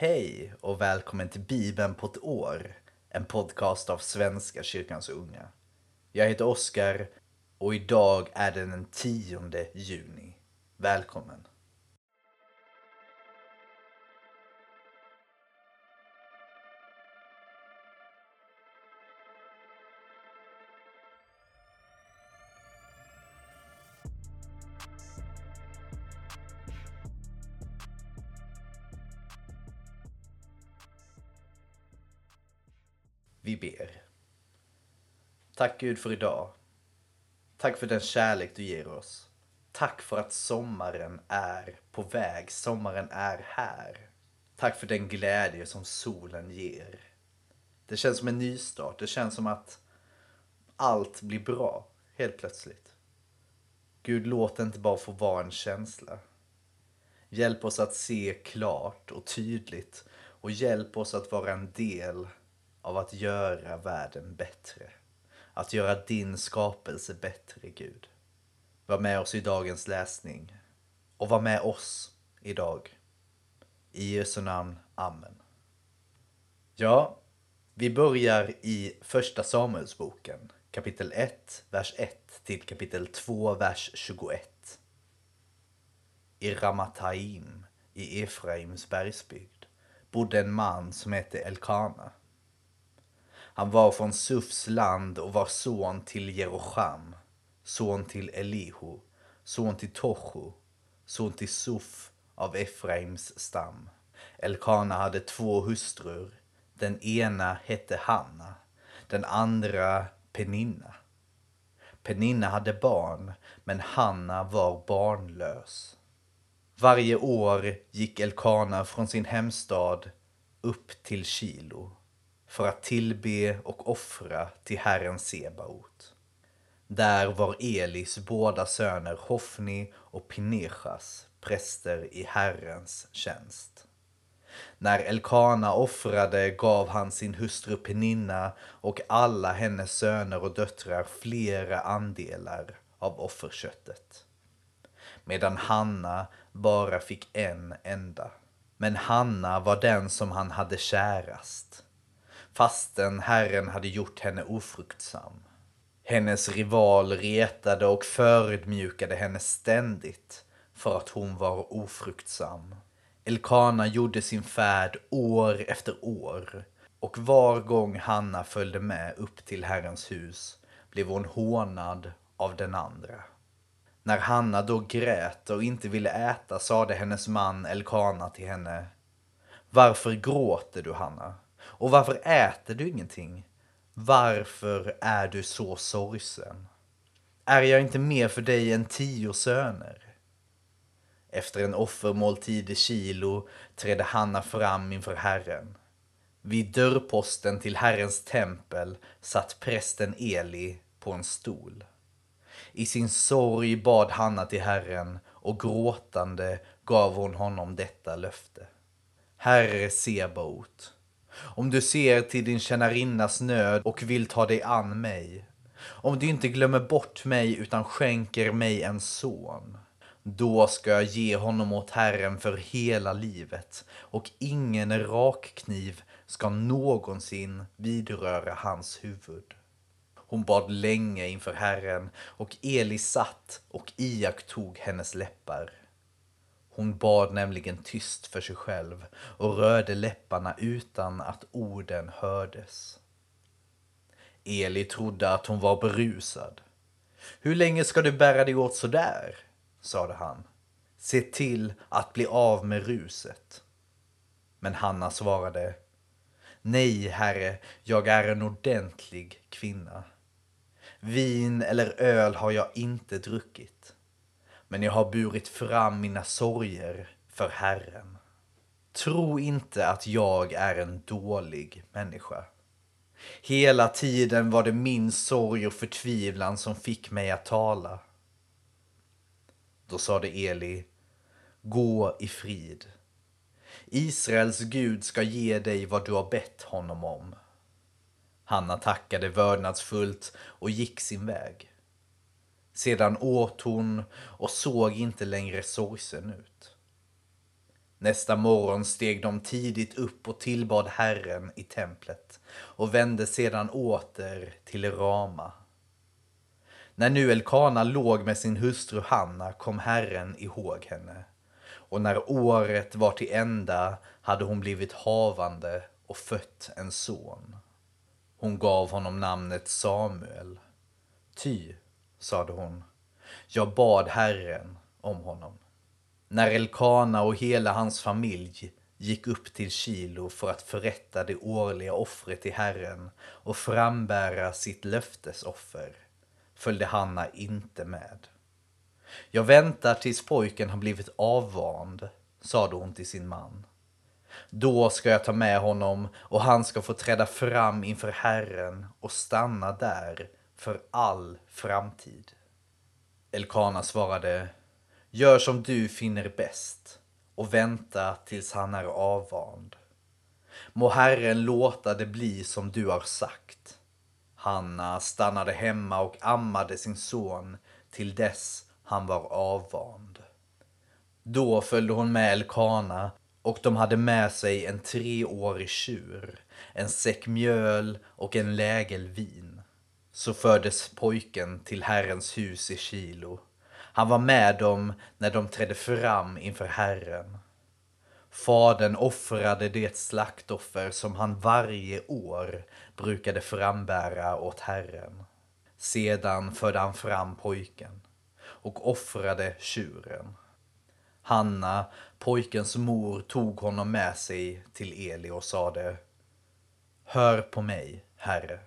Hej och välkommen till Bibeln på ett år. En podcast av Svenska kyrkans unga. Jag heter Oskar och idag är det den 10 juni. Välkommen! Vi ber. Tack Gud för idag. Tack för den kärlek du ger oss. Tack för att sommaren är på väg. Sommaren är här. Tack för den glädje som solen ger. Det känns som en nystart. Det känns som att allt blir bra helt plötsligt. Gud, låt det inte bara få vara en känsla. Hjälp oss att se klart och tydligt och hjälp oss att vara en del av att göra världen bättre. Att göra din skapelse bättre, Gud. Var med oss i dagens läsning och var med oss idag. I Jesu namn. Amen. Ja, vi börjar i Första Samuelsboken, kapitel 1, vers 1 till kapitel 2, vers 21. I Ramataim i Efraims bergsbygd bodde en man som hette Elkana. Han var från Sufs land och var son till Jerosham, son till Elihu, son till Tochu, son till Suf av Efraims stam. Elkana hade två hustrur. Den ena hette Hanna, den andra Peninna. Peninna hade barn, men Hanna var barnlös. Varje år gick Elkana från sin hemstad upp till Kilo för att tillbe och offra till Herren Sebaot. Där var Elis båda söner Hofni och Pinechas präster i Herrens tjänst. När Elkana offrade gav han sin hustru Peninna och alla hennes söner och döttrar flera andelar av offerköttet. Medan Hanna bara fick en enda. Men Hanna var den som han hade kärast fastän Herren hade gjort henne ofruktsam. Hennes rival retade och förödmjukade henne ständigt för att hon var ofruktsam. Elkana gjorde sin färd år efter år och var gång Hanna följde med upp till Herrens hus blev hon hånad av den andra. När Hanna då grät och inte ville äta sade hennes man Elkana till henne Varför gråter du Hanna? Och varför äter du ingenting? Varför är du så sorgsen? Är jag inte mer för dig än tio söner? Efter en offermåltid i Kilo trädde Hanna fram inför Herren. Vid dörrposten till Herrens tempel satt prästen Eli på en stol. I sin sorg bad Hanna till Herren och gråtande gav hon honom detta löfte. Herre Sebaot, om du ser till din tjänarinnas nöd och vill ta dig an mig. Om du inte glömmer bort mig utan skänker mig en son. Då ska jag ge honom åt Herren för hela livet och ingen rakkniv ska någonsin vidröra hans huvud. Hon bad länge inför Herren och Eli satt och iakttog hennes läppar. Hon bad nämligen tyst för sig själv och rörde läpparna utan att orden hördes. Eli trodde att hon var berusad. Hur länge ska du bära dig åt sådär? sade han. Se till att bli av med ruset. Men Hanna svarade Nej, herre, jag är en ordentlig kvinna. Vin eller öl har jag inte druckit men jag har burit fram mina sorger för Herren. Tro inte att jag är en dålig människa. Hela tiden var det min sorg och förtvivlan som fick mig att tala. Då sade Eli, gå i frid. Israels Gud ska ge dig vad du har bett honom om. Hanna tackade vördnadsfullt och gick sin väg. Sedan åt hon och såg inte längre sorgsen ut. Nästa morgon steg de tidigt upp och tillbad Herren i templet och vände sedan åter till Rama. När nu Elkana låg med sin hustru Hanna kom Herren ihåg henne och när året var till ända hade hon blivit havande och fött en son. Hon gav honom namnet Samuel. Ty, sade hon, jag bad Herren om honom. När Elkana och hela hans familj gick upp till Kilo för att förrätta det årliga offret till Herren och frambära sitt löftesoffer följde Hanna inte med. Jag väntar tills pojken har blivit avvand, sade hon till sin man. Då ska jag ta med honom och han ska få träda fram inför Herren och stanna där för all framtid. Elkana svarade, gör som du finner bäst och vänta tills han är avvand. Må Herren låta det bli som du har sagt. Hanna stannade hemma och ammade sin son till dess han var avvand. Då följde hon med Elkana och de hade med sig en treårig tjur, en säck mjöl och en lägel vin. Så fördes pojken till Herrens hus i Kilo. Han var med dem när de trädde fram inför Herren. Fadern offrade det slaktoffer som han varje år brukade frambära åt Herren. Sedan förde han fram pojken och offrade tjuren. Hanna, pojkens mor, tog honom med sig till Eli och sade Hör på mig, Herre.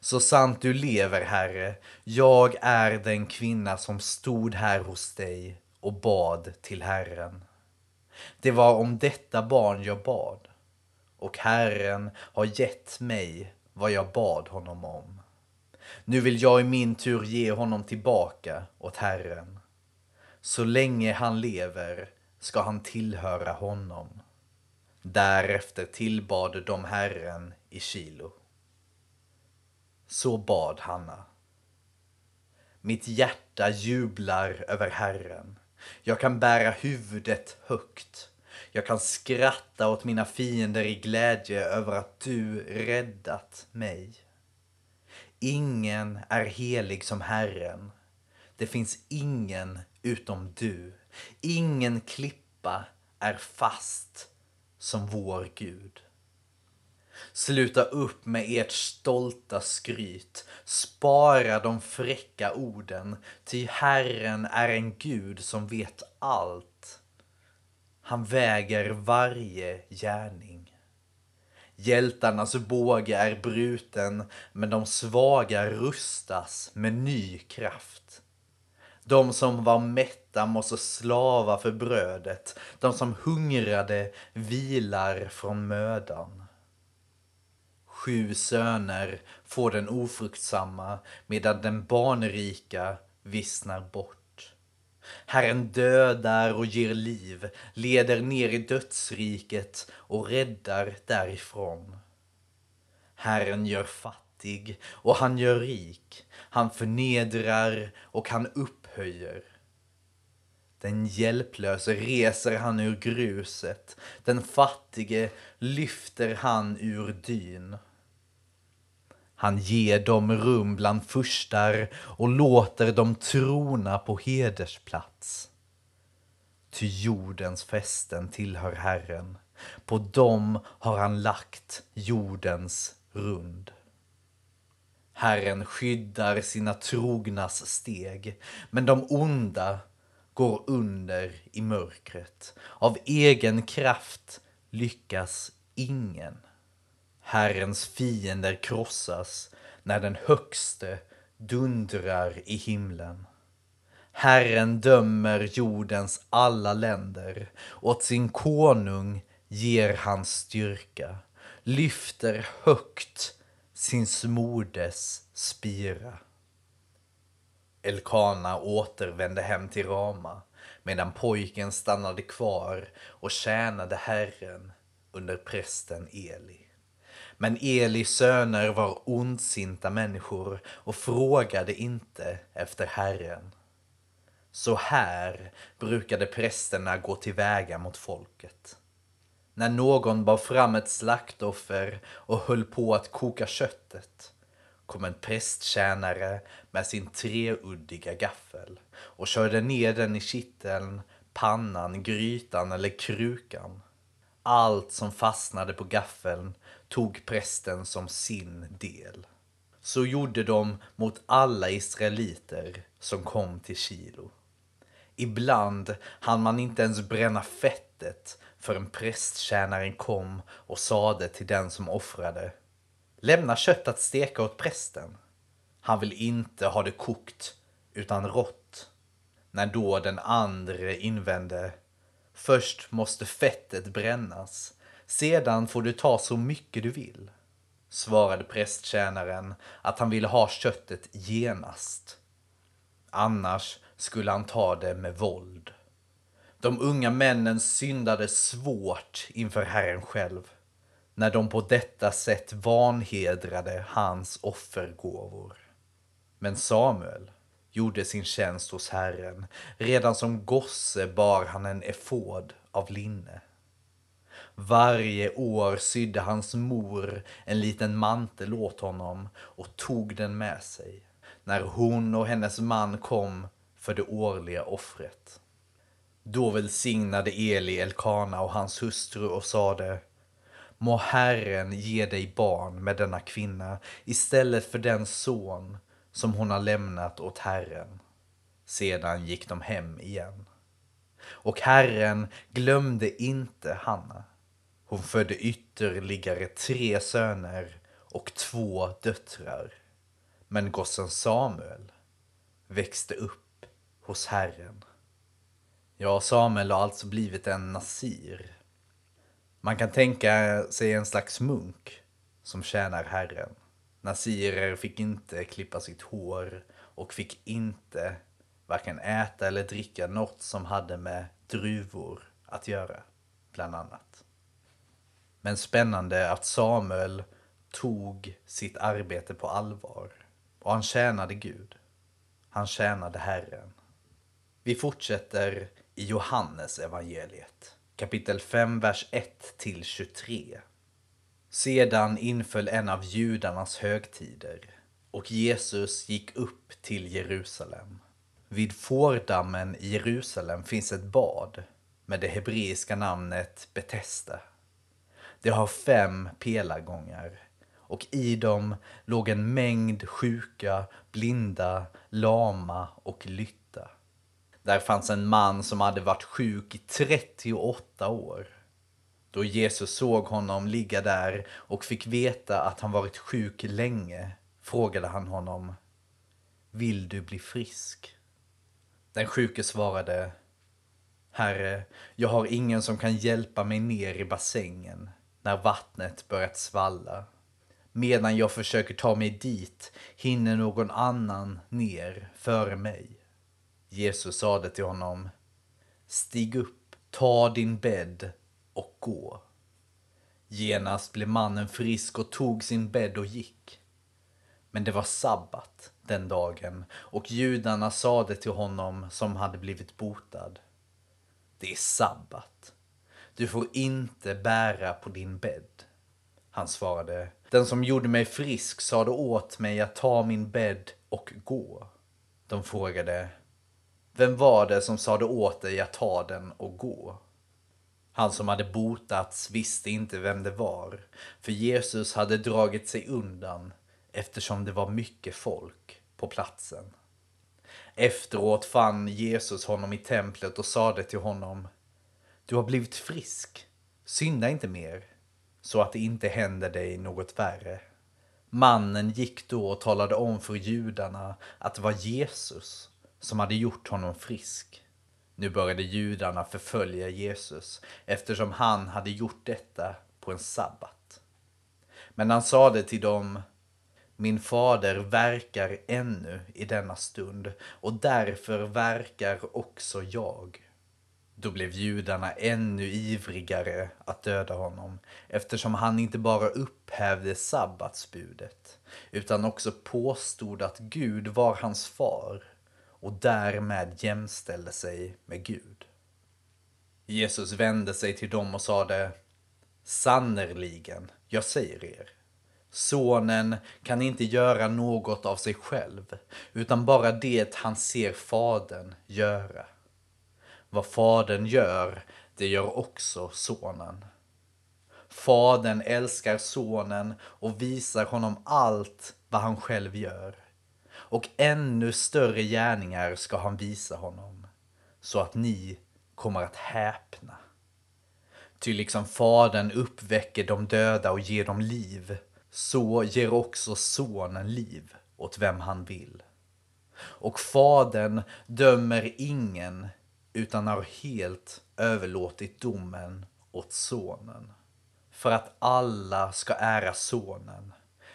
Så sant du lever, Herre, jag är den kvinna som stod här hos dig och bad till Herren. Det var om detta barn jag bad, och Herren har gett mig vad jag bad honom om. Nu vill jag i min tur ge honom tillbaka åt Herren. Så länge han lever ska han tillhöra honom. Därefter tillbad de Herren i Kilo. Så bad Hanna. Mitt hjärta jublar över Herren. Jag kan bära huvudet högt. Jag kan skratta åt mina fiender i glädje över att du räddat mig. Ingen är helig som Herren. Det finns ingen utom du. Ingen klippa är fast som vår Gud. Sluta upp med ert stolta skryt. Spara de fräcka orden, ty Herren är en Gud som vet allt. Han väger varje gärning. Hjältarnas båge är bruten, men de svaga rustas med ny kraft. De som var mätta måste slava för brödet, de som hungrade vilar från mödan. Sju söner får den ofruktsamma, medan den barnrika vissnar bort. Herren dödar och ger liv, leder ner i dödsriket och räddar därifrån. Herren gör fattig och han gör rik, han förnedrar och han upphöjer. Den hjälplöse reser han ur gruset, den fattige lyfter han ur dyn. Han ger dem rum bland furstar och låter dem trona på hedersplats. Ty jordens fästen tillhör Herren, på dem har han lagt jordens rund. Herren skyddar sina trognas steg, men de onda går under i mörkret. Av egen kraft lyckas ingen. Herrens fiender krossas när den högste dundrar i himlen. Herren dömer jordens alla länder, åt sin konung ger han styrka, lyfter högt sin smordes spira. Elkana återvände hem till Rama medan pojken stannade kvar och tjänade Herren under prästen Eli. Men Elis söner var ondsinta människor och frågade inte efter Herren. Så här brukade prästerna gå tillväga mot folket. När någon bar fram ett slaktoffer och höll på att koka köttet kom en prästtjänare med sin treuddiga gaffel och körde ner den i kitteln, pannan, grytan eller krukan. Allt som fastnade på gaffeln tog prästen som sin del. Så gjorde de mot alla israeliter som kom till Kilo. Ibland hann man inte ens bränna fettet förrän prästtjänaren kom och sade till den som offrade Lämna kött att steka åt prästen. Han vill inte ha det kokt utan rått. När då den andre invände Först måste fettet brännas. Sedan får du ta så mycket du vill. Svarade prästtjänaren att han ville ha köttet genast. Annars skulle han ta det med våld. De unga männen syndade svårt inför Herren själv när de på detta sätt vanhedrade hans offergåvor. Men Samuel gjorde sin tjänst hos Herren. Redan som gosse bar han en efod av linne. Varje år sydde hans mor en liten mantel åt honom och tog den med sig när hon och hennes man kom för det årliga offret. Då välsignade Eli Elkana och hans hustru och sade Må Herren ge dig barn med denna kvinna istället för den son som hon har lämnat åt Herren. Sedan gick de hem igen. Och Herren glömde inte Hanna. Hon födde ytterligare tre söner och två döttrar. Men gossen Samuel växte upp hos Herren. Ja, Samuel har alltså blivit en nasir. Man kan tänka sig en slags munk som tjänar Herren. Nasirer fick inte klippa sitt hår och fick inte varken äta eller dricka något som hade med druvor att göra, bland annat. Men spännande att Samuel tog sitt arbete på allvar och han tjänade Gud. Han tjänade Herren. Vi fortsätter i Johannes evangeliet, kapitel 5, vers 1 till 23. Sedan inföll en av judarnas högtider och Jesus gick upp till Jerusalem. Vid fårdammen i Jerusalem finns ett bad med det hebreiska namnet Betesda. Det har fem pelargångar och i dem låg en mängd sjuka, blinda, lama och lytta. Där fanns en man som hade varit sjuk i 38 år. Då Jesus såg honom ligga där och fick veta att han varit sjuk länge frågade han honom Vill du bli frisk? Den sjuke svarade Herre, jag har ingen som kan hjälpa mig ner i bassängen när vattnet börjat svalla. Medan jag försöker ta mig dit hinner någon annan ner före mig. Jesus sade till honom Stig upp, ta din bädd och gå. Genast blev mannen frisk och tog sin bädd och gick. Men det var sabbat den dagen och judarna sade till honom som hade blivit botad. Det är sabbat. Du får inte bära på din bädd. Han svarade. Den som gjorde mig frisk sade åt mig att ta min bädd och gå. De frågade. Vem var det som sade åt dig att ta den och gå? Han som hade botats visste inte vem det var, för Jesus hade dragit sig undan eftersom det var mycket folk på platsen. Efteråt fann Jesus honom i templet och sade till honom Du har blivit frisk. Synda inte mer, så att det inte händer dig något värre. Mannen gick då och talade om för judarna att det var Jesus som hade gjort honom frisk. Nu började judarna förfölja Jesus eftersom han hade gjort detta på en sabbat. Men han sade till dem min fader verkar ännu i denna stund och därför verkar också jag. Då blev judarna ännu ivrigare att döda honom eftersom han inte bara upphävde sabbatsbudet utan också påstod att Gud var hans far och därmed jämställde sig med Gud. Jesus vände sig till dem och sade Sannerligen, jag säger er. Sonen kan inte göra något av sig själv, utan bara det han ser fadern göra. Vad fadern gör, det gör också sonen. Fadern älskar sonen och visar honom allt vad han själv gör. Och ännu större gärningar ska han visa honom, så att ni kommer att häpna. Ty liksom fadern uppväcker de döda och ger dem liv, så ger också sonen liv åt vem han vill. Och fadern dömer ingen, utan har helt överlåtit domen åt sonen. För att alla ska ära sonen,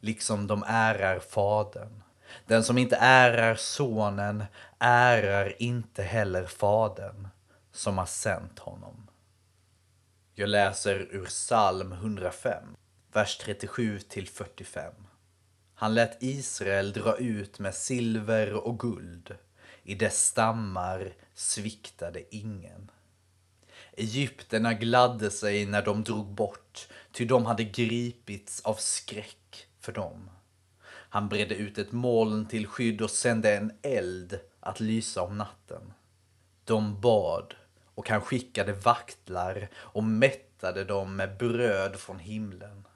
liksom de ärar fadern. Den som inte ärar sonen ärar inte heller fadern som har sänt honom. Jag läser ur psalm 105, vers 37 till 45. Han lät Israel dra ut med silver och guld. I dess stammar sviktade ingen. Egypterna gladde sig när de drog bort, ty de hade gripits av skräck för dem. Han bredde ut ett moln till skydd och sände en eld att lysa om natten. De bad och han skickade vaktlar och mättade dem med bröd från himlen.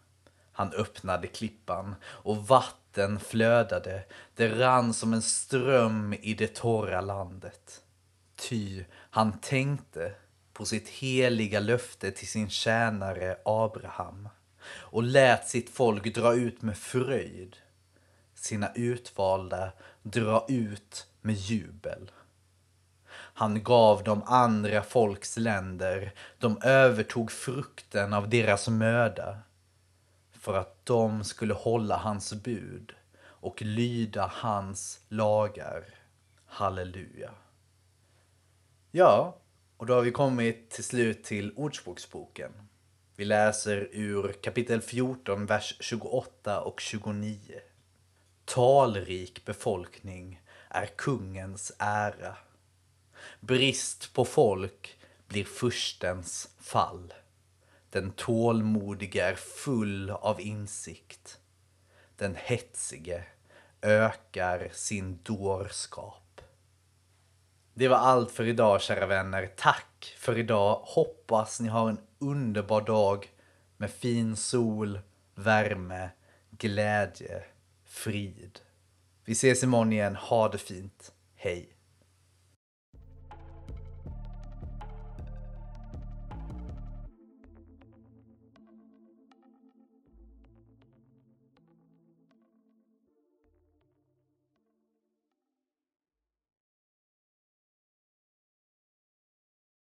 Han öppnade klippan och vatten flödade, det rann som en ström i det torra landet. Ty han tänkte på sitt heliga löfte till sin tjänare Abraham och lät sitt folk dra ut med fröjd, sina utvalda dra ut med jubel. Han gav dem andra folks länder, de övertog frukten av deras möda för att de skulle hålla hans bud och lyda hans lagar. Halleluja. Ja, och då har vi kommit till slut till Ordspråksboken. Vi läser ur kapitel 14, vers 28 och 29. Talrik befolkning är kungens ära. Brist på folk blir furstens fall. Den tålmodige är full av insikt. Den hetsige ökar sin dårskap. Det var allt för idag kära vänner. Tack för idag. Hoppas ni har en underbar dag med fin sol, värme, glädje, frid. Vi ses imorgon igen. Ha det fint. Hej!